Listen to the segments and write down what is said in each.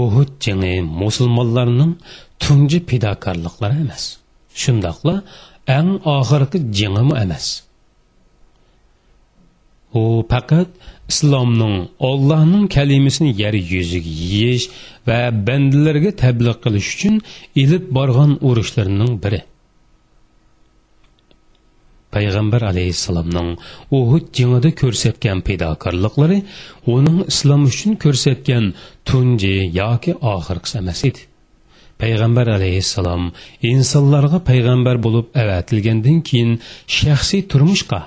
uhud jangi musulmonlarning tunji fidokorliklari emas. Shundoqla eng oxirgi jangimi emas. U faqat islomning ollohning kalimasini yer yuziga yeyish va bandalarga tabliq qilish uchun ilib borgan urushlarining biri. Payg'ambar alayhissalomning uhud jangida ko'rsatgan fidokorliklari uning islom uchun ko'rsatgan tunji yoki oxirgisi emas edi. Payg'ambar alayhissalom insonlarga payg'ambar bo'lib avatilgandan keyin shaxsiy turmushga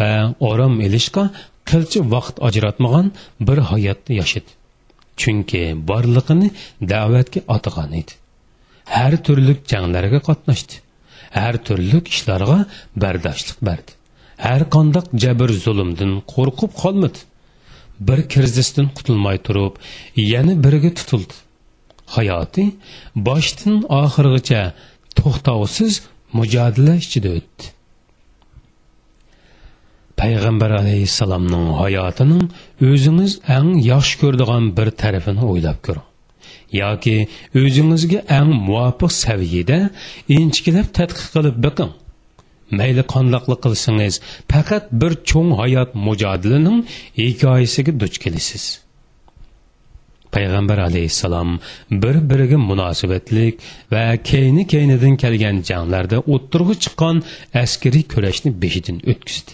va orom ilishga qilcha vaqt ajratmagan bir hayotni yashadi chunki borlig'ini da'vatga otgan edi. Har turli janglarga qatnashdi. Har turli ishlarga bardoshlik berdi har qandoq jabr zulmdan qo'rqib qolmadi bir kirzisdan qutulmay turib yana biriga tutildi hayoti boshdan oxirigacha to'xtovsiz mujodala ichida o'tdi. Payg'ambar alayhissalomning hayotining o'zingiz eng yaxshi ko'radigan bir tarafini o'ylab ko'ring. Yoki o'zingizga eng muvofiq saviyada inchikilab tadqiq qilib biqing. Mayli qandoqli qilsangiz faqat bir cho'ng hayot mujodilining hikoyasiga duch kelasiz. Payg'ambar alayhissalom bir biriga munosabatlik va keyni keynidan kelgan janglarda o'ttirg'i chiqqan askariy kurashni beshidan o'tkazdi.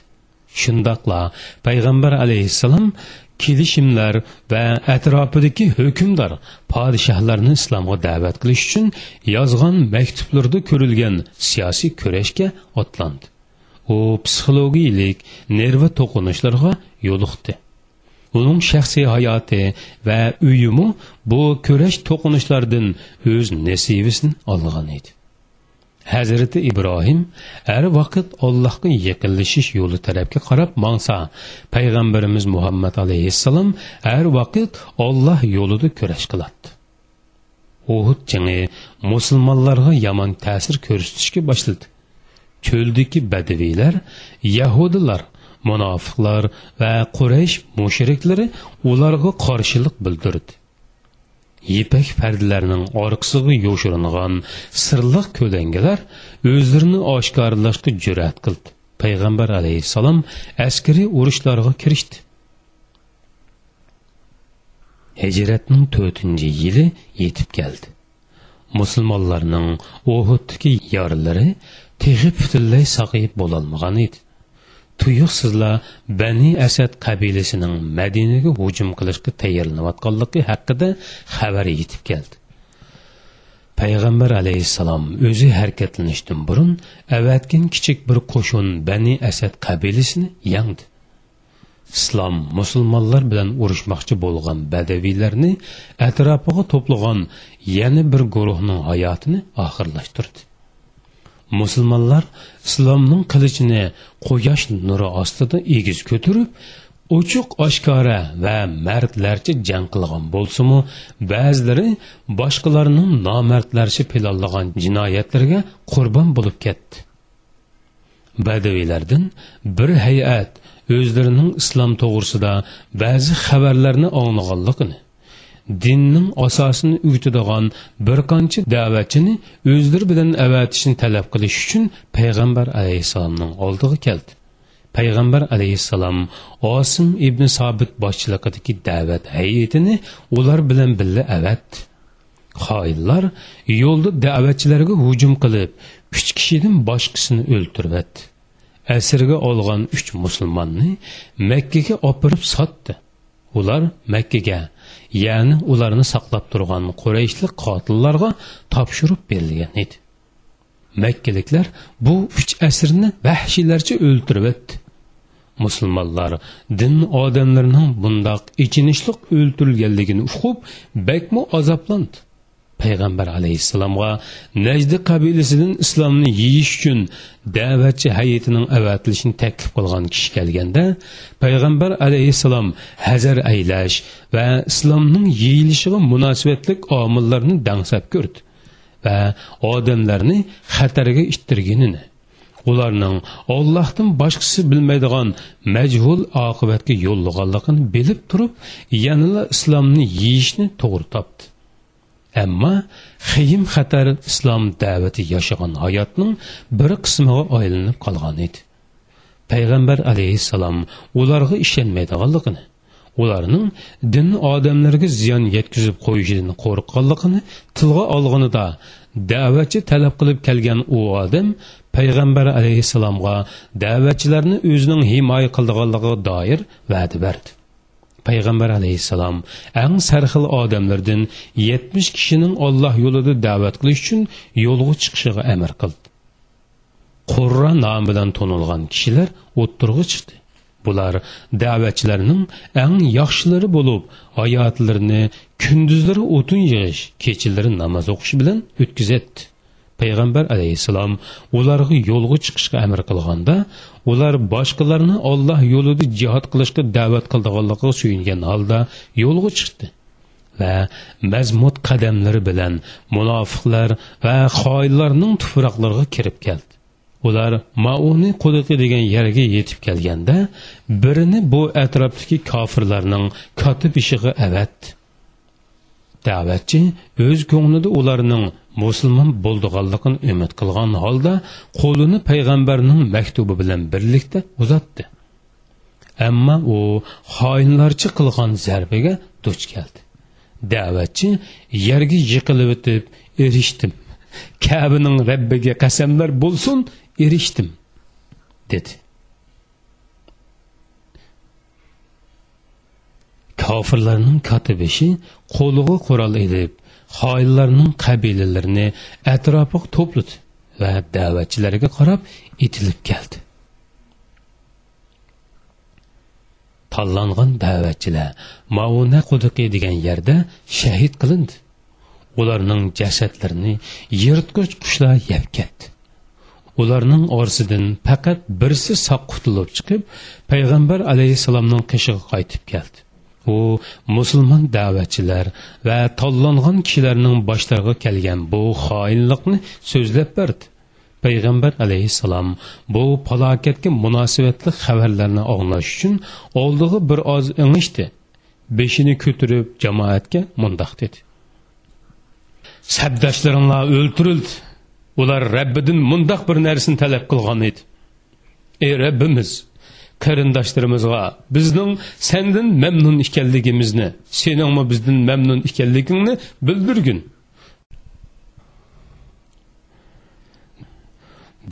Shundoqla payg'ambar alayhissalom kilişimlər və ətrafıdakı hökmdar padişahlarını İslamğa dəvət qilish üçün yazğan məktublarda görülgən siyasi körəşkə atlandı. O psixologiyalik nerva toqunuşlarga yoluqdi. Onun şəxsi həyatı və uyumu bu körəş toqunuşlardan öz nəsibisini alğan idi. Hazrati ibrohim har vaqt allohga yaqinlashish yo'li tarafga qarab mangsa payg'ambarimiz muhammad alayhissalom har vaqt olloh yo'lida kurash qiladi. Uhud jangi musulmonlarga yomon ta'sir ko'rsatishga boshladi. Cho'ldagi badaviylar yahudilar munofiqlar va quraysh mushriklari ularga qarshilik bildirdi. Ipak pardalarining orqisiga yo'shiringan sirliq ko'langalar o'zlarini oshkorlashga jur'at qildi payg'ambar alayhissalom askariy urushlarga kirishdi hijratning to'rtinchi yili yetib keldi musulmonlarning o'huddiki yorilari texi butunlay saqiyib bo'lolmagan edi tuyuqsizlar bani asad qabilasining madinaga hujum qilishga tayyorlanayotganligi haqida xabar yetib keldi. Payg'ambar alayhissalom o'zi harakatlanishdan burun avatgan kichik bir qo'shin bani asad qabilasini yangdi. Islom musulmonlar bilan urushmoqchi bo'lgan badaviylarni atrofiga to'plagan yana bir guruhning hayotini oxirlashtirdi. Musulmonlar islomning qilichini quyosh nuri ostida egiz ko'tarib ochiq oshkora va mardlarcha jang qilgan bo'lsimu ba'zilari boshqalarning nomardlarcha planlagan jinoyatlarga qurbon bo'lib ketdi. Badaviylardan bir hay'at o'zlarining islom to'g'risida ba'zi xabarlarni anglaganligini dinning asosini uyutadigan bir qancha da'vatchini o'zlari bilan avatishni talab qilish uchun payg'ambar alayhissalomning oldiga keldi. Payg'ambar alayhissalom osim ibn sobit boshchiligidagi da'vat hayitini ular bilan birga avatdi. Xoinlar yo'lda da'vatchilarga hujum qilib uch kishidan boshqasini o'ltiribdi asirga olgan uch musulmonni makkaga opirib sotdi. Ular makkaga ya'ni ularni saqlab turgan qurayshlik qotillarga topshirib berilgan edi. Makkaliklar bu uch asrni vahshiylarcha o'ltirib o'tdi. Musulmonlar din odamlarining bundoq ichinishliq o'ltirilganligini uqib bakmu azoblandi. Payg'ambar alayhissalomga najdi qabilasidan islomni yeyish uchun da'vatchi hayitining avatilishini taklif qilgan kishi kelganda payg'ambar alayhissalom hazar aylash va islomning yeyilishiga munosabatlik omillarni dangsab ko'rdi va odamlarni xatarga ittirganini ularning ollohdan boshqasi bilmaydigan majhul oqibatga yo'llaganligini bilib turib yanala islomni yeyishni to'g'ri topdi. Ammo xiyim xatar islom da'vati yashagan hayotning bir qismiga aylanib qolgan edi. Payg'ambar alayhissalom ularga ishonmaydiganligini ularning din odamlarga ziyon yetkazib qo'yishidan qo'rqqanligini tilga olganida da'vatchi talab qilib kelgan u odam payg'ambar alayhissalomga da'vatchilarni o'zining himoya qildiganligiga doir va'da berdi. Payg'ambar alayhissalom eng sarxil odamlardan yetmish kishining olloh yo'lida da'vat qilish uchun yo'lga chiqishiga amr qildi. Qurra nomi bilan to'nilgan kishilar o'ttirg'i chiqdi. Bular da'vatchilarning eng yaxshilari bo'lib hayotlarini kunduzlari o'tin yig'ish kechalari namoz o'qish bilan o'tkazadi. Payg'ambar alayhissalom ularga yo'lga chiqishga amr qilganda ular boshqalarni olloh yo'lida jihod qilishga da'vat qildianligiga suyungan holda yo'lga chiqdi va mazmut qadamlari bilan munofiqlar va xoinlarning tuproqlariga kirib keldi. Ular mauni quduqi degan yerga yetib kelganda birini bu atrofdagi kofirlarning kotib ishiga avatdi. Da'vatchi o'z ko'nglida ularning musulmon bo'ldiganligini umid qilgan holda qo'lini payg'ambarning maktubi bilan birlikda uzatdi. Ammo u xoinlarcha qilgan zarbaga duch keldi. Da'vatchi yerga yiqilib o'tib erishdim. Kabining rabbiga qasamlar bo'lsin erishdim dedi. Kofirlarning kotibishi qo'liga qurol edib xoinlarning qabilalarini atrofiga to'pladi va da'vatchilarga qarab itilib keldi. Tanlangan da'vatchilar mauna quduqi degan yerda shahid qilindi. Ularning jasadlarini yirtqich qushlar yeb ketdi. Ularning orasidan faqat birsi sog' qutulib chiqib payg'ambar alayhissalomning qishiga qaytib keldi. U musulmon da'vatchilar va tanlangan kishilarning boshlarga kelgan bu xoinlikni so'zlab berdi. Payg'ambar alayhissalom bu falokatga munosabatli xabarlarni anglash uchun oldig'i bir oz ingishdi beshini ko'tarib jamoatga mundoq dedi. Sabdoshlaringlar o'ltirildi. Ular rabbidan mundoq bir narsani talab qilgan edi. Ey rabbimiz qarindoshlarimizga bizning sendan mamnun ekanligimizni seningmi bizdan mamnun ekanligingni bildirgin.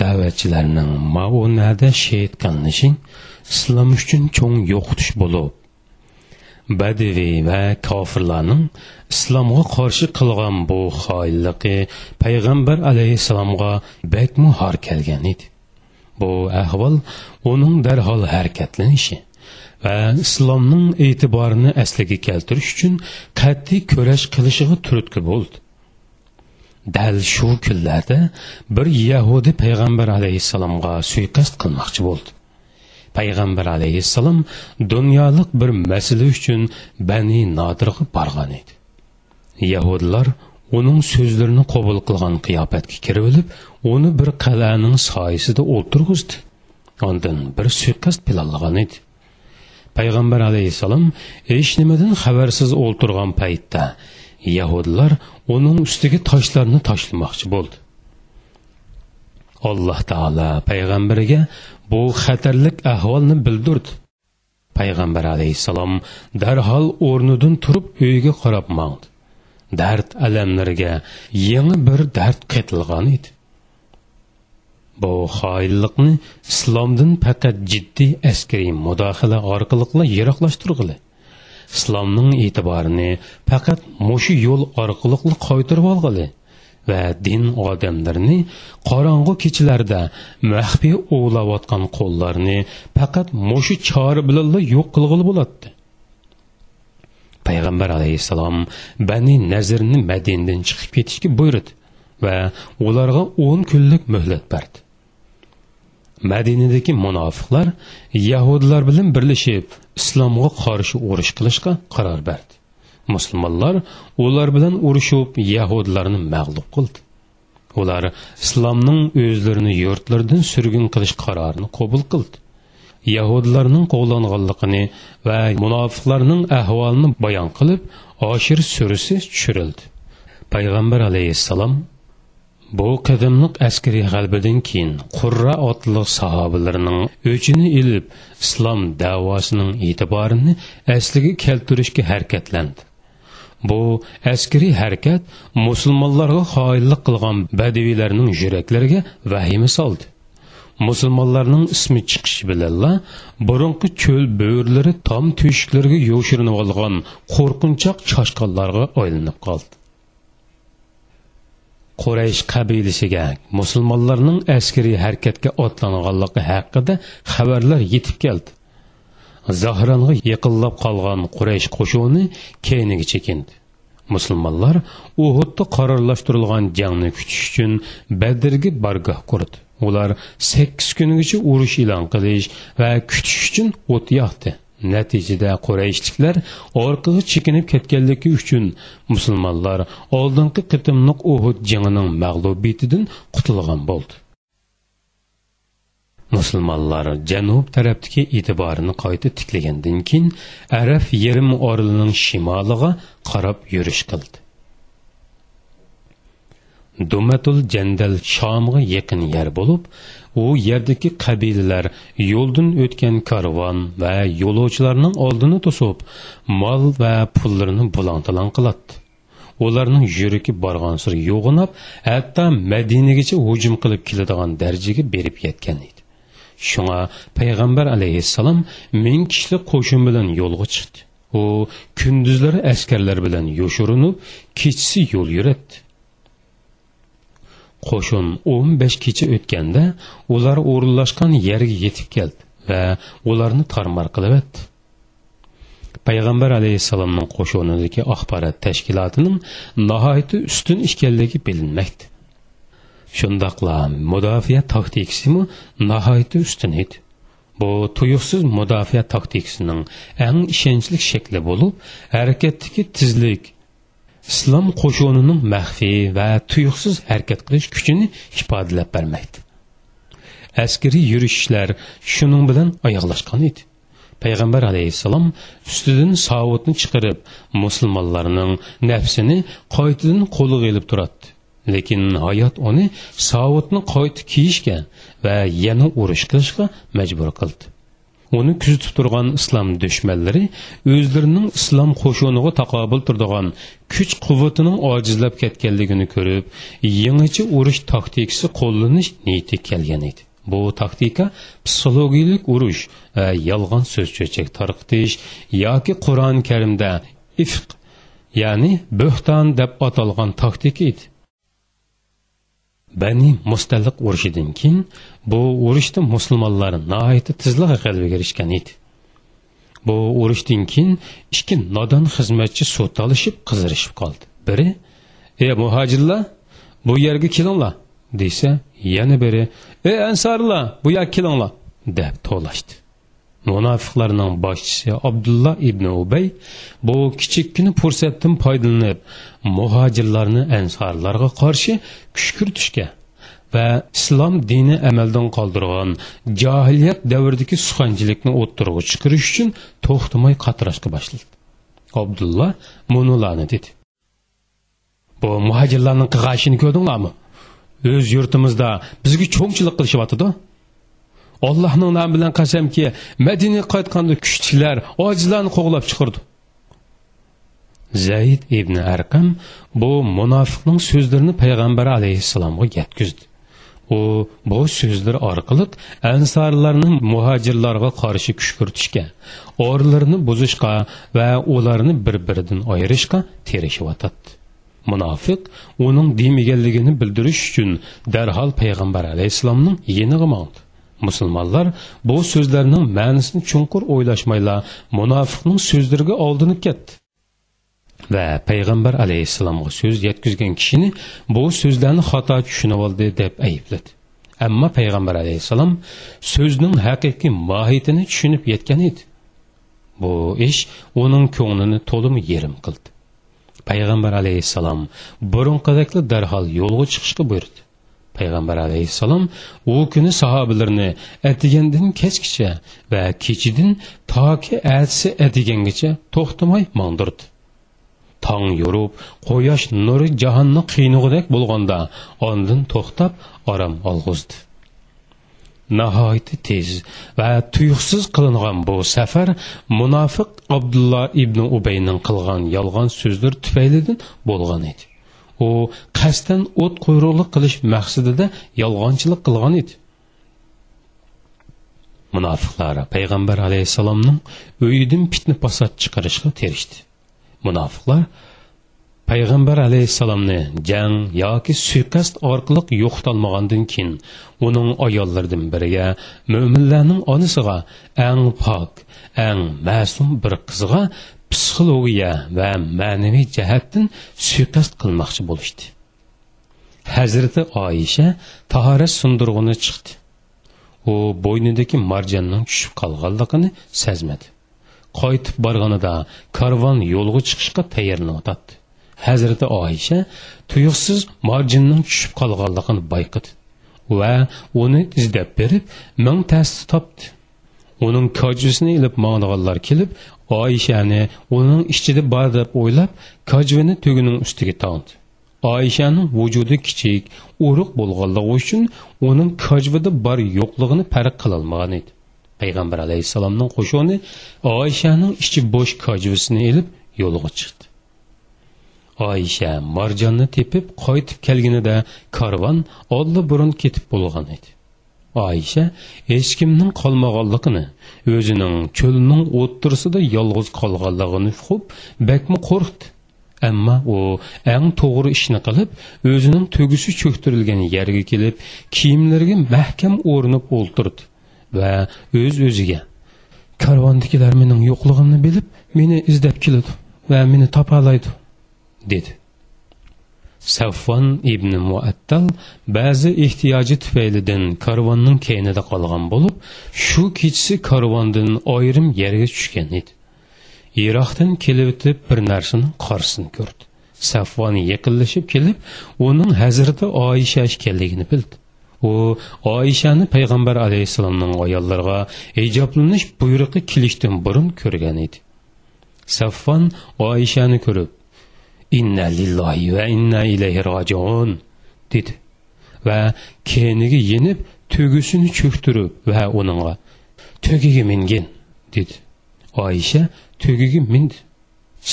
Da'vatchilarning maunada shehid qilinishing islom uchun cho'ng yo'qotish bo'lib badiviy va kofirlarning islomga qarshi qilgan bu xoinligi payg'ambar alayhissalomga bakmuhor kelgan edi. Bu ahvol uning darhol harakatlanishi va islomning e'tiborini asliga keltirish uchun qat'iy kurash qilishiga turtki bo'ldi. Dal shu kunlarda bir yahudi payg'ambar alayhissalomga suiqasd qilmoqchi bo'ldi. Payg'ambar alayhissalom dunyolik bir masala uchun bani nodirga borgan edi. Yahudlar uning so'zlarini qabul qilgan qiyofatga kirib olib uni bir qal'aning soyasida o'ltirg'izdi ondan bir suiqasd planlagan edi payg'ambar alayhissalom hech nimadan xabarsiz o'ltirgan paytda yahudlar uning ustiga toshlarni tashlamoqchi bo'ldi alloh taolo payg'ambariga bu xatarlik ahvolni bildirdi. Payg'ambar alayhissalom darhol o'rnidan turib uyiga qarab mangdi dard alamlariga yangi bir dard qetilgan edi. Bu xoinlikni islomdan faqat jiddiy askariy mudohala orqaliqla yiroqlashtirg'ili islomning e'tiborini faqat mushu yo'l orqaliqli qaytirib olg'ili va din odamlarini qorong'u kechalarda maxfiy ovlayotgan qo'llarni faqat mushu chora bilan yo'q qilg'ili bo'ladi payg'ambar alayhissalom bani nazirni madinadan chiqib ketishga buyurdi va ularga o'n kunlik muhlat berdi madinadagi munofiqlar yahudlar bilan birlashib islomga qarshi urush qilishga qaror berdi musulmonlar ular bilan urushib yahudlarni mag'lub qildi ular islomning o'zlarini yurtlaridan surgun qilish qarorini qabul qildi yahudlarning qo'llanganligini va munofiqlarning ahvolini bayon qilib oshir surasi tushirildi. Payg'ambar alayhissalom bu qadimliq askariy g'albadan keyin qurra otli sahobalarning o'chini ilib islom davosining e'tiborini asliga keltirishga harakatlandi. Bu askariy harakat musulmonlarga xoinlik qilgan badaviylarning yuraklariga vahima soldi. Musulmonlarning ismi chiqishi bilanla burungi cho'l bo'rlari tom teshiklarga yo'shirinib olgan qo'rqinchoq choshqonlarga aylanib qoldi. Quraysh qabilasiga musulmonlarning askariy harakatga otlanganligi haqida xabarlar yetib keldi. Zahranga yiqillab qolgan quraysh qo'shuni keyniga chekindi. Musulmonlar uhudda qarorlashtirilgan jangni kutish uchun badrga bargoh qurdi. Ular sakkiz kungacha urush e'lon qilish va kutish uchun o't yoqdi. Natijada qurayishliklar orqaga chekinib ketganligi uchun musulmonlar oldingi qitimliq uhud jangining mag'lubiyatidan qutulgan bo'ldi. Musulmonlar janub tarafdagi e'tiborini qayta tiklagandan keyin araf yerim orlining shimoliga qarab yurish qildi. Dumatul jandal shomga yaqin yer bo'lib u yerdagi qabilalar yo'ldan o'tgan karvon va yo'lovchilarning oldini to'sib mol va pullarini bulon qiladi ularning yuragi borgan sir yo'g'inab hatto madinagacha hujum qilib keladigan darajaga berib yetgan edi. Shunga payg'ambar alayhissalom ming kishilik qo'shin bilan yo'lga chiqdi u kunduzlari askarlar bilan yoshirinib kechasi yo'l yuratdi qo'shin 15 kecha o'tganda ular o'rinlashgan yerga yetib keldi va ularni tarmar qilib o'tdi payg'ambar alayhissalomning qo'shinidagi axborot tashkilotining nihoyatda ustun ekanligi bilinmoqda Şundaqla müdafiə taktikasımı nəhayət üstün idi. Bu tuyuqsuz müdafiə taktikasının ən işənclik şəkli olub, hərəkətdəki tezlik İslam qoşununun məxfi və tuyuqsuz hərəkət qilish gücünü ifadələb verməkdir. Əskeri yürüşlər şunun bilan ayaqlaşqan idi. Peyğəmbər alayhissalam üstüdən savutunu çıxarıb müsəlmanların nəfsini qaytadan qoluğa elib turatdı. Lekin hayot uni savutni qayta kiyishga va yana urush qilishga majbur qildi. Uni kuzatib turgan islom dushmanlari o'zlarining islom qo'shuniga taqobil turadigan kuch quvvatining ojizlab ketganligini ko'rib yangicha urush taktikasi qo'llanish niyati kelgan edi. Bu taktika psixologiyalik urush va yolg'on so'z cho'chak tarqitish yoki qur'oni karimda ifq ya'ni bo'xton deb atalgan taktika edi. Bani mustalliq urushidan keyin bu urushda musulmonlar nihoyatda tizliq g'alabaga erishgan edi. Bu urushdan keyin ikki nodon xizmatchi so'talishib qizirishib qoldi. Biri ey muhojirlar bu yerga kelinglar desa yana biri ey ansorlar bu yerga kelinglar deb to'lashdi. Munofiqlarning boshchisi abdulloh ibn ubay bu kichikkina fursatdan foydalanib muhojirlarni ansorlarga qarshi kuch kiritishga va islom dini amaldan qoldirgan johiliyat davridagi suxanchilikni o'ttirg'i chiqarish uchun to'xtamay qatirashga boshladi abdulloh munularni dedi bu muhojirlarning qig'ashini ko'rdinglarmi o'z yurtimizda bizga cho'ngchilik qilishyotidi allohning nomi bilan qasamki madinaga qaytganda kuchlilar ojizlarni qo'g'lab chiqardi zayd ibn arqam bu munofiqning so'zlarini payg'ambar alayhissalomga yetkazdi. U bu so'zlar orqali ansorlarning muhojirlarga qarshi kuch kiritishga o'rlarini buzishga va ularni bir biridan ayirishga terishyotadi munofiq uning demaganligini bildirish uchun darhol payg'ambar alayhissalomning yeniga mandi musulmonlar bu so'zlarning ma'nisini chunqur o'ylashmayla munofiqning so'zlariga oldinib ketdi. Va payg'ambar alayhissalomga so'z yetkazgan kishini bu so'zlarni xato tushunib oldi deb aybladi. Ammo payg'ambar alayhissalom so'zning haqiqiy mohiyatini tushunib yetgan edi. Bu ish uning ko'nglini to'lim yerim qildi. Payg'ambar alayhissalom burunqidakli darhol yo'lga chiqishga buyurdi. Payg'ambar alayhissalom u kuni sahobalarni atigandan kechgacha va kechidan toki atsi atigangacha to'xtamay mondirdi tong yorib quyosh nuri jahonni qiynug'idek bo'lganda ondin to'xtab orom olg'izdi. Nihoyatda tez va tuyuqsiz qilingan bu safar munofiq abdulloh ibn ubayning qilgan yolg'on so'zlar tufaylidan bo'lgan edi. U qasddan o't quyruqlik qilish maqsadida yolg'onchilik qilgan edi. Munofiqlari payg'ambar alayhissalomning uyidan fitna fasod chiqarishga terishdi. Munofiqlar payg'ambar alayhissalomni jang yoki suiqasd orqali yo'qitolmagandan keyin uning ayollaridan biriga mo'minlarning onasiga eng pok eng ma'sum bir qizga psixologiya va ma'naviy jihatdan suiqasd qilmoqchi bo'lishdi. Hazrati oyisha tahorat sundirg'uni chiqdi. U bo'ynidagi marjonning tushib qolganligini sezmadi. Qaytib borganida karvon yo'lga chiqishga tayyorlanadi hazrati oyisha tuyuqsiz marjinning tushib qolganligini bayqadi va uni izlab berib ming tasni topdi. Uning kojvisini ilib mangdiganlar kelib oyishani uning ichida bor deb o'ylab kojvini tugining ustiga tog'di oyshaning vujudi kichik urug' bo'lganligi uchun uning kojvida bor yo'qligini farq qilolmagan edi. Payg'ambar alayhissalomning qo'shoni oyshaning ichi bo'sh kojvisini ilib yo'lga chiqdi. Oysha marjonni tepib qaytib kelganida karvon oldi burun ketib bo'lgan edi. Oysha hech kimning qolmaganligini o'zining cho'lning o'ttirisida yolg'iz qolganligini uqib bakmi qo'rqdi. Ammo u eng to'g'ri ishni qilib o'zining tugisi cho'ktirilgan yerga kelib kiyimlariga mahkam o'rnib o'ltirdi va o'z öz o'ziga karvondagilar mening yo'qligimni bilib meni izlab keladi va meni topalaydi dedi. Savfon ibn muattal ba'zi ehtiyoji tufaylidan karvonning keynida qolgan bo'lib shu kechasi karvondan ayrim yerga tushgan edi. Iroqdan kelib o'tib bir narsaning qarsini ko'rdi. Safvon yaqinlashib kelib uning hazrati oyisha ekanligini bildi. U oishani payg'ambar alayhissalomning ayollariga ijoblanish buyrug'i kelishdan burun ko'rgan edi. Saffon oishani ko'rib inna lillahi va inna ilayhi rojiun dedi va keyniga yenib tugisini cho'ktirib va uningga tugiga mingin dedi. Oisha tugiga mindi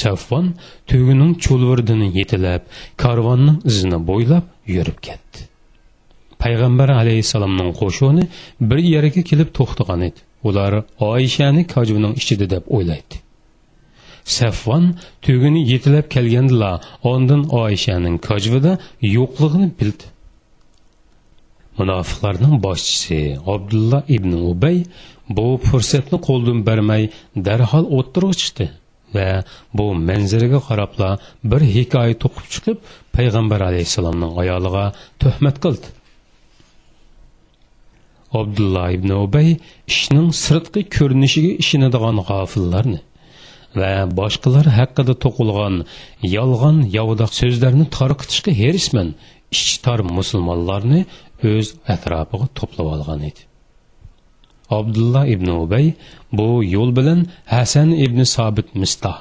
safvon tugining cho'lvirdini yetilab karvonning izini bo'ylab yurib ketdi. Payg'ambar alayhissalomning qo'shuni bir yerga kelib to'xtagan edi ular oyishani kajvining ichida deb o'ylaydi safvon tugini yetilab kelgandila ondan oyishaning kajvida yo'qligini bildi. Munofiqlarning boshchisi abdulla ibn ubay bu fursatni qo'ldan bermay darhol o'ttirib chiqdi va bu manzaraga qarabla bir hikoya to'qib chiqib payg'ambar alayhissalomning ayoliga tuhmat qildi. Abdulla ibn ubay ishning sirtqi ko'rinishiga ishinadigan g'ofillarni va boshqalar haqida to'qilgan yolg'on yovdoq so'zlarni tarqitishga herisman ichi musulmonlarni o'z atrofiga to'plab olgan edi. Abdulla ibn ubay bu yo'l bilan hasan ibn sobit mistoh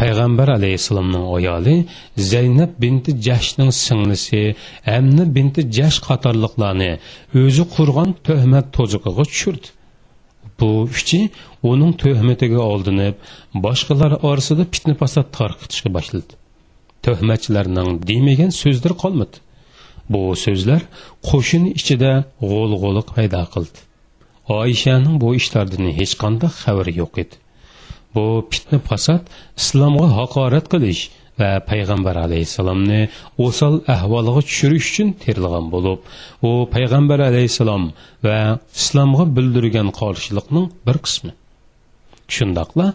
payg'ambar alayhissalomning ayoli zaynab binti jashning singlisi amni binti jash qatorliqlarni o'zi qurgan tuhmat to'ziqiga tushirdi. Bu uchi uning tuhmatiga oldinib boshqalar orasida fitna fasod tarqitishga boshladi. Tuhmatchilarning demagan so'zlari qolmadi. Bu so'zlar qo'shin ichida g'o'l g'oliq paydo qildi. Oishaning bu ishlardan hech qanday xabari yo'q edi. Bu fitna fasod islomga haqorat qilish va payg'ambar alayhissalomni o'sal ahvoliga tushirish uchun terilgan bo'lib u payg'ambar alayhissalom va islomga bildirgan qarshilikning bir qismi. Shundoqla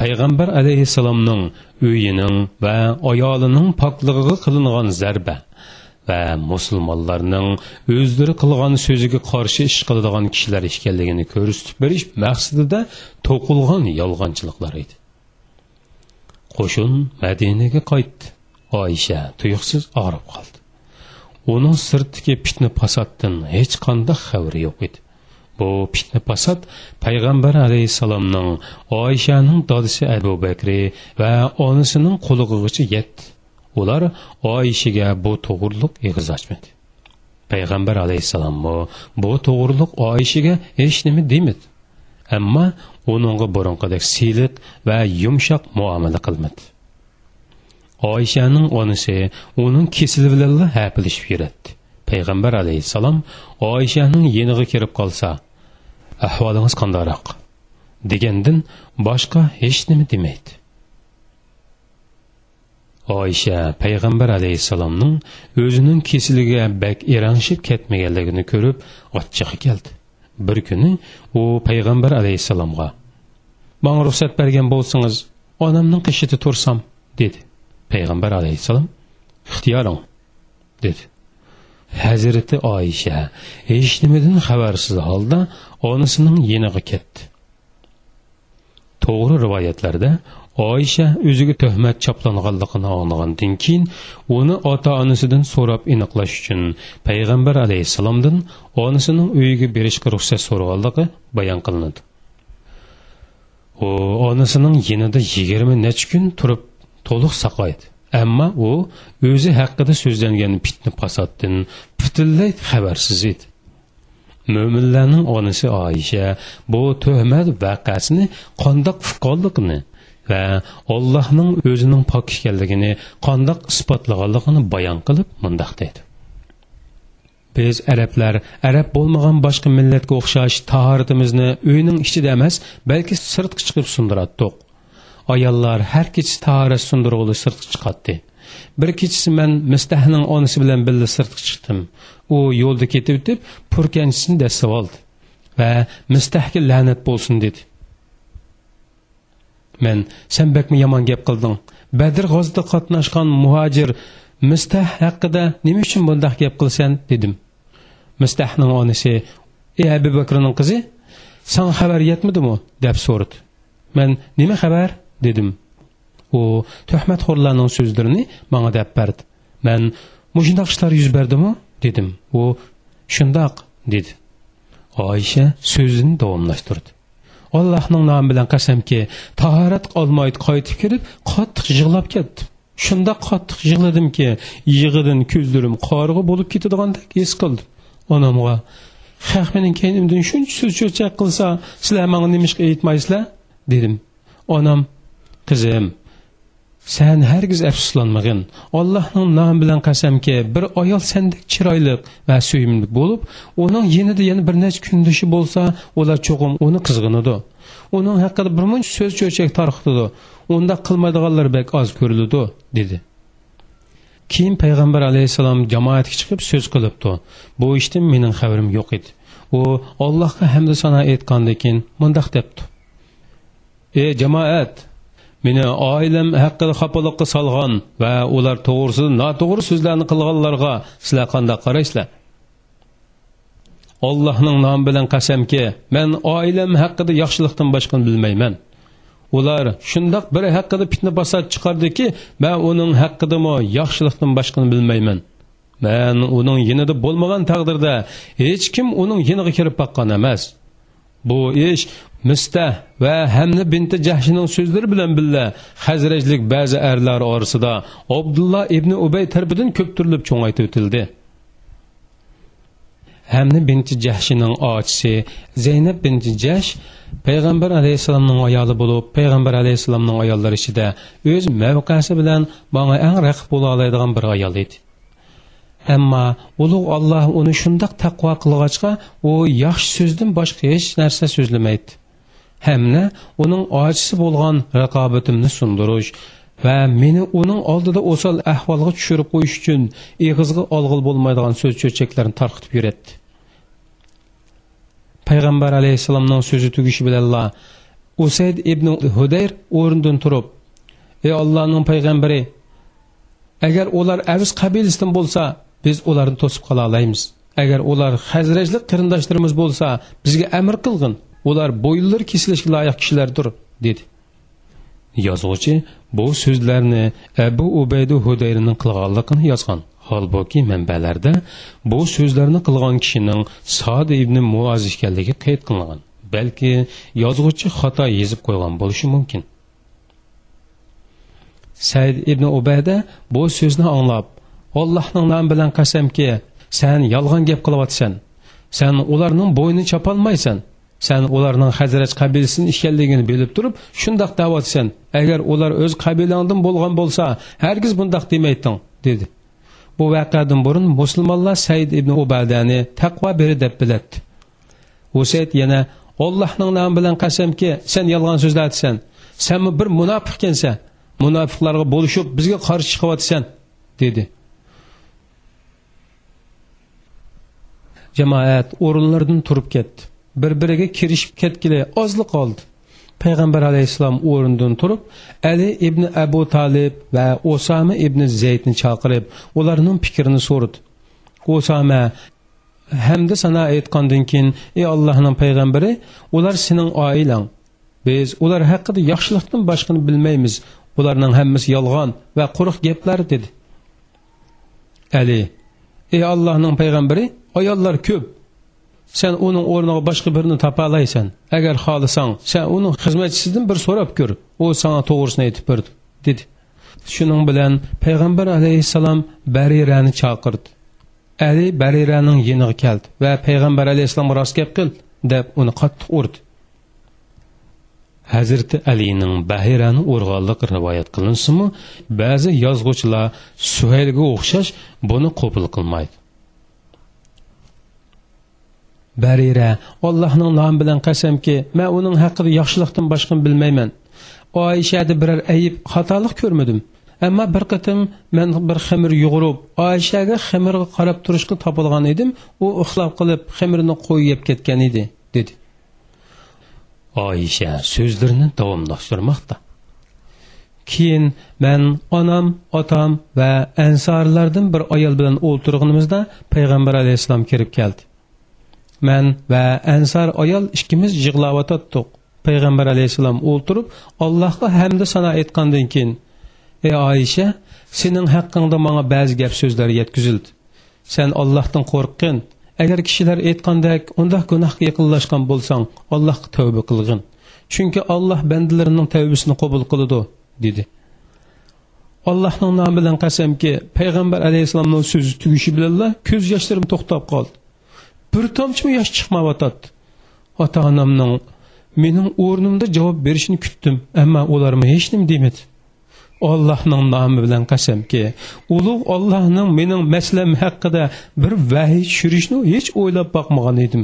payg'ambar alayhissalomning uyining va ayolining pokligiga qilingan zarba va musulmonlarning o'zlari qilgan so'ziga qarshi ish qiladigan kishilar ekanligini ko'rsatib berish maqsadida to'qilgan yolg'onchiliklar edi. Qo'shin madinaga qaytdi. Oyisha tuyuqsiz og'rib qoldi. Uning sirtdagi fitna fasoddan hech qanday xabari yo'q edi. Bu fitna fasod payg'ambar alayhissalomning oyshaning dodisi abu bakri va onasining qo'lig'igacha yetdi. Ular oyishiga bu to'g'riliq ig'iz ochmadi payg'ambar alayhissalommi bu to'g'riliq oyishiga hech nima demadi. Ammo uningga burunqidek siyliq va yumshoq muomala qilmadi. Oyshaning onasi uning kesili bilan hapilishib yuradi. Payg'ambar alayhissalom oyshaning yeniga kirib qolsa ahvolingiz qandoq? degandan boshqa hech nima demaydi oysha payg'ambar alayhissalomning o'zining kesiliga bak eranishib ketmaganligini ko'rib ochchig'i keldi. Bir kuni u payg'ambar alayhissalomga manga ruxsat bergan bo'lsangiz onamning qishida tursam dedi. Payg'ambar alayhissalom ixtiyoring dedi. Hazrati oysha hech nimadan xabarsiz holda onasining yeniga ketdi. To'g'ri rivoyatlarda oysha o'ziga tuhmat choplanganligini anglagandan keyin uni ota onasidan so'rab aniqlash uchun payg'ambar alayhissalomdan onasining uyiga berishga ruxsat so'raganligi bayon qilinadi. U onasining yinida yigirma necha kun turib to'liq saqlaydi. Ammo u o'zi haqida so'zlangan fitna fasoddan butunlay xabarsiz edi. Mo'minlarning onasi oyisha bu tuhmat voqeasini qandoq fuqolliqni va allohning o'zining pok ekanligini qandoq isbotlaganligini bayon qilib mundoq dedi. Biz arablar arab bo'lmagan boshqa millatga o'xshash tahoratimizni uyning ichida emas balki sirtqa chiqib sundiratdiq. Ayollar har kechasi tahorat sundirg'uli sirtqa chiqatdi bir kechasi man mistahning onasi bilan birga sirtqa chiqdim. U yo'lda ketib o'tib purkanchisini dasib oldi va mistahga la'nat bo'lsin dedi. Men sen bakmi yomon gap qilding? Badr g'ozida qatnashgan muhojir mistah haqida nima uchun bundoq gap qilsan? dedim. Mistahning onasi ey abu bakrning qizi sen xabar yetmadimi deb so'radi. Men nima xabar? dedim. U tuhmatxo'rlarning so'zlarini menga deb berdi. Men mushundoq ishlar yuz berdimi? dedim. U shundoq dedi. Oyisha so'zini davomlashtirdi. Allohning nomi bilan qasamki tahorat olmay qaytib kirib qattiq yig'lab ketdim. Shunda qattiq yig'ladimki yig'idan ko'zlarim qorg'i bo'lib ketadigandek his qildim. Onamga haq mening keynimdan shuncha so'z cho'chak qilsa sizlar manga nimishqa aytmaysizlar? dedim. Onam qizim sen hargiz afsuslanmag'in. Allohning nomi bilan qasamki bir ayol sendek chiroyli va suyimli bo'lib uning yenida yana bir necha kundoshi bo'lsa ular cho'qim uni qizg'inadi. Uning haqida bir muncha so'z cho'chak tarqitadi. Onda qilmaydiganlar bek az ko'riladi dedi. Keyin payg'ambar alayhissalom jamoatga chiqib so'z qilibdi. Bu ishdan mening xabarim yo'q edi. U allohga hamda sano aytgandan keyin mundoq debdi. E, jamoat meni oilam haqida xafalikqa solgan va ular to'g'risi noto'g'ri so'zlarni qilganlarga sizlar qanday qaraysizlar? Allohning nomi bilan qasamki men oilam haqida yaxshilikdan boshqani bilmayman. Ular shundoq biri haqida fitna fasod chiqardiki man uning haqidami yaxshilikdan boshqani bilmayman. Man uning yinida bo'lmagan taqdirda hech kim uning yiniga kirib boqqan emas. Bu ish mistah va hamni binti jahshining so'zlari bilan billa hazrajlik ba'zi erlar orasida abdulloh ibn ubay tarbidan ko'p turilib cho'ngaytib o'tildi. Hamni binti jahshining ochisi zaynab binti jahsh payg'ambar alayhissalomning ayoli bo'lib payg'ambar alayhissalomning ayollari ichida o'z mavqasi bilan manga eng raqib bo'la oladigan bir ayol edi ammo ulug' olloh uni shundoq taqvo qilg'achqa u yaxshi so'zdan boshqa hech narsa so'zlamaydi hamda uning ojisi bo'lgan raqobatimni sundirish va meni uning oldida o'sal ahvolga tushirib qo'yish uchun eg'izga olg'il bo'lmaydigan so'z cho'chaklarni tarqitib yuratdi payg'ambar alayhissalomning so'zi tugishi bilanla usayd ibn hudayr o'rnidan turib ey ollohning payg'ambari agar ular aviz qabilasidan bo'lsa biz ularni to'sib qola olamiz. Agar ular hazrajlik qarindoshlarimiz bo'lsa bizga amr qilg'in. Ular bo'yinlari kesilishga loyiq kishilardir dedi. Yozuvchi bu so'zlarni abu ubaydu hudayrning qilganligini yozgan. Holbuki manbalarda bu so'zlarni qilgan kishining sod ibn muoz ekanligi qayd qilingan. Balki yozuvchi xato yezib qo'ygan bo'lishi mumkin. Said ibn ubayda bu so'zni anglab allohning nomi bilan qasamki san yolg'on gap qilyapsan san ularning bo'ynini chopolmaysan sen ularning hazrat qabilasini ishkanligini bilib turib shundoq davatsan agar ular o'z qabilangdan bo'lgan bo'lsa hargiz bundoq demayding dedi. Bu voqeadan burun musulmonlar said ibn ubadani taqvo beri deb biladi usayd yana ollohning nomi bilan qasamki sen yolg'on so'zlatsan sen bir munofiq ekansan munofiqlarga bo'lishib bizga qarshi chiqyapsan dedi. Jamoat o'rinlaridan turib ketdi. Bir biriga kirishib ketgili ozli qoldi. Payg'ambar alayhissalom o'rnidan turib ali ibn abu talib va osama ibn zaydni chaqirib ularning fikrini so'radi. Osama hamda sana aytgandan keyin ey allohning payg'ambari ular sening oilang. Biz ular haqida yaxshilikdan boshqani bilmaymiz. Ularning hammasi yolg'on va quruq gaplar dedi. Ali ey allohning payg'ambari ayollar ko'p. Sen uning o'rniga boshqa birini topa olaysan agar xohlasang sen uning xizmatchisidan bir so'rab ko'r. U sana to'g'risini aytib berdi dedi. Shuning bilan payg'ambar alayhissalom barirani chaqirdi. Ali bariraning yeniga keldi va payg'ambar alayhissalom rost gap qil deb uni qattiq urdi. Hazrati alining bahirani urg'anlik rivoyat qilinsinmi ba'zi yozg'uvchilar suhaylga o'xshash buni qabul qilmaydi. Barira allohning nomi bilan qasamki man uning haqida yaxshilikdan boshqani bilmayman. Oyishada biror ayib xatolik ko'rmadim. Ammo bir qatim man bir ximir yug'urib oyishaga ximirga qarab turishga topilgan edim. U uxlab qilib ximirni qo'yib yeb ketgan edi dedi. Oyisha so'zlarini davomlashtirmoqda. Keyin man onam otam va ansorlardan bir ayol bilan o'ltirganimizda payg'ambar alayhissalom kirib keldi man va ansar ayol ikkimiz Пайғамбар payg'ambar alayhissalom o'ltirib allohga hamda sano aytgandan keyin ey oyisha sening haqqingda manga ba'zi gap so'zlar yetkazildi. Sen ollohdan qo'rqqin. Agar kishilar aytgandek undaq gunohga yaqinlashgan bo'lsang allohga tavba qilg'in. Chunki olloh bandalarining tavbasini qabul qiladi dedi. Allohning nomi bilan qasamki payg'ambar alayhissalomning so'zi tugishi bilanla ko'z yoshlarim to'xtab qoldi. Bir tomchimi yosh chiqmayotdi ota onamning mening o'rnimda javob berishini kutdim ammo ularmi hech nima demadi. Ollohning nomi bilan qasamki ulug' ollohning mening maslam haqida bir vahiy tushirishni hech o'ylab boqmagan edim.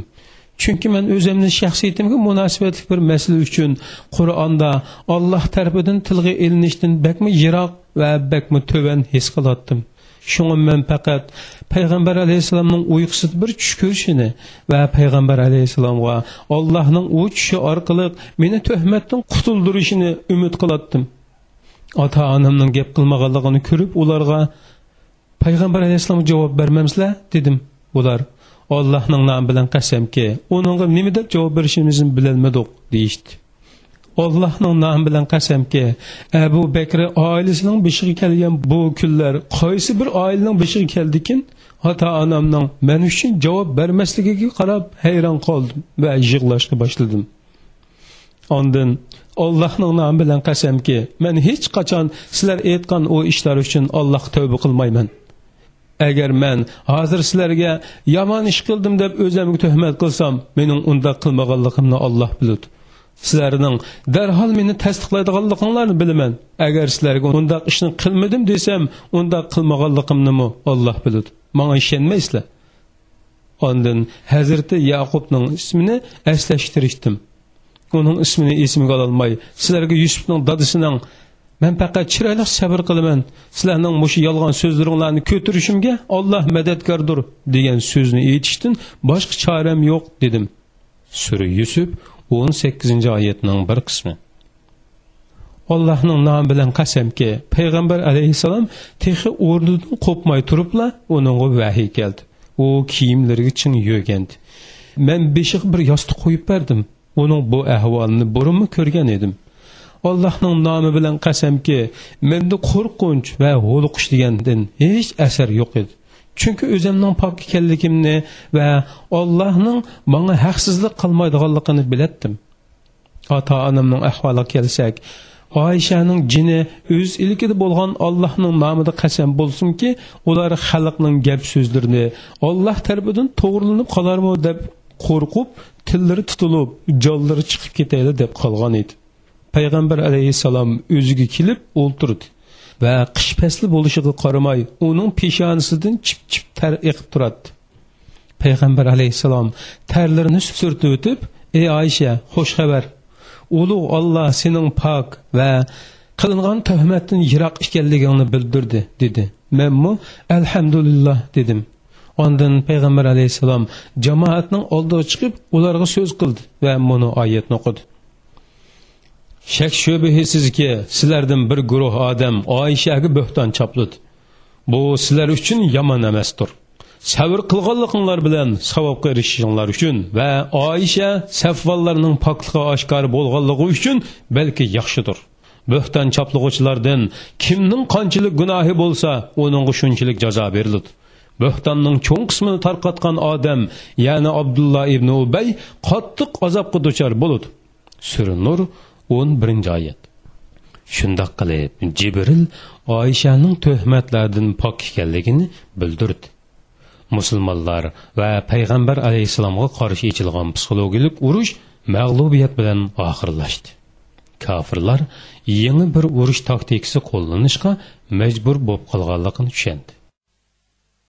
Chunki man o'zimni shaxsiyatimga munosabatli bir masala uchun qur'onda olloh tarafidan tilga ilinishdan bakmi yiroq va bakmi tuvan his qilyotdim shunga man faqat payg'ambar alayhissalomning uyqusida bir tush ko'rishini va payg'ambar alayhissalomga ollohning u tushi orqali meni tuhmatdan qutuldirishini umid qilatdim ota onamning gap qilmaganligini ko'rib ularga payg'ambar alayhissalomga javob bermamsizlar dedim ular ollohning nomi bilan qasamki uningga nima deb javob berishimizni bilolmadik deyishdi Allohning nomi bilan qasamki, Abu Bakr oilasining beshig'i kelgan bu kunlar qaysi bir oilaning beshig'i keldikin, ota onamning men uchun javob bermasligiga qarab hayron qoldim va yig'lashga boshladim. Ondan Allohning nomi bilan qasamki, men hech qachon sizlar aytgan o ishlar uchun Allohga tavba qilmayman. agar men hozir sizlarga yomon ish qildim deb o'zimga tuhmat qilsam mening unda qilmaganligimni olloh biladi sizlarning darhol meni tasdiqlaydiganliginglarni bilaman. Agar sizlarga undaq ishni qilmadim desam undaq qilmaganligimnimi olloh biladi. Manga ishonmaysizlar. Ondan hazrati yaqubning ismini eslashtirishdim uning ismini esimga ololmay sizlarga yusufning dadisining man faqat chiroyli sabr qilaman. Sizlarning mushu yolg'on so'zlaringlarni ko'tarishimga olloh madadkordir degan so'zni aytishdan boshqa choram yo'q dedim. Sura yusuf 18 oyatning bir qismi. Allohning nomi bilan qasamki payg'ambar alayhissalom texi o'rnidan qo'pmay turibla uningga vahiy keldi. U kiyimlariga chin yo'gandi man beshiq bir yostiq qo'yib berdim. Uning bu ahvolini burunmi ko'rgan edim. Allohning nomi bilan qasamki menda qo'rqinch va g'o'liqish degandan hech asar yo'q edi. Chunki o'zimning pok ekanligimni va allohning manga haqsizlik qilmaydiganligini bilatdim ota onamning ahvoliga kelsak oyshaning jini o'z ilkida bo'lgan allohning nomida qasam bo'lsinki ular xalqning gap so'zlarini olloh tarafidan to'g'rilanib qolarmi deb qo'rqib tillari tutilib jonlari chiqib ketayli deb qolgan edi payg'ambar alayhissalom o'ziga kelib o'ltirdi va qish fasli bo'lishiga qaramay uning peshonasidan chip chip tar eqib turadi. Payg'ambar alayhissalom tarlarini surtib o'tib ey oysha xush xabar. Ulug' olloh sening pok va qilingan tuhmatdan yiroq ekanligingni bildirdi dedi. Manmu alhamdulillah dedim. Ondan payg'ambar alayhissalom jamoatning oldiga chiqib ularga so'z qildi va muni oyatni o'qidi. Shak shubhisizki sizlardan bir guruh odam oyshaga bo'xton chopladi bu sizlar uchun yomon emasdir. Sabr qilganliginglar bilan savobga erishishinglar uchun va oysha safvollarning pokligi oshkor bo'lganligi uchun balki yaxshidir. Bo'xton choplag'uvchilardan kimning qanchalik gunohi bo'lsa uningga shunchalik jazo beriladi. Bo'xtonning cho'ng qismini tarqatgan odam ya'ni abdulloh ibn ubay qattiq azobga duchor bo'ladi. Sura nur o'n birinchi oyat. Shundoq qilib jibril oyshaning tuhmatlardan pok ekanligini bildirdi. Musulmonlar va payg'ambar alayhissalomga qarshi ichilgan psixologik urush mag'lubiyat bilan oxirlashdi. Kofirlar yangi bir urush taktikasi qo'llanishga majbur bo'lib qolganligini tushundi.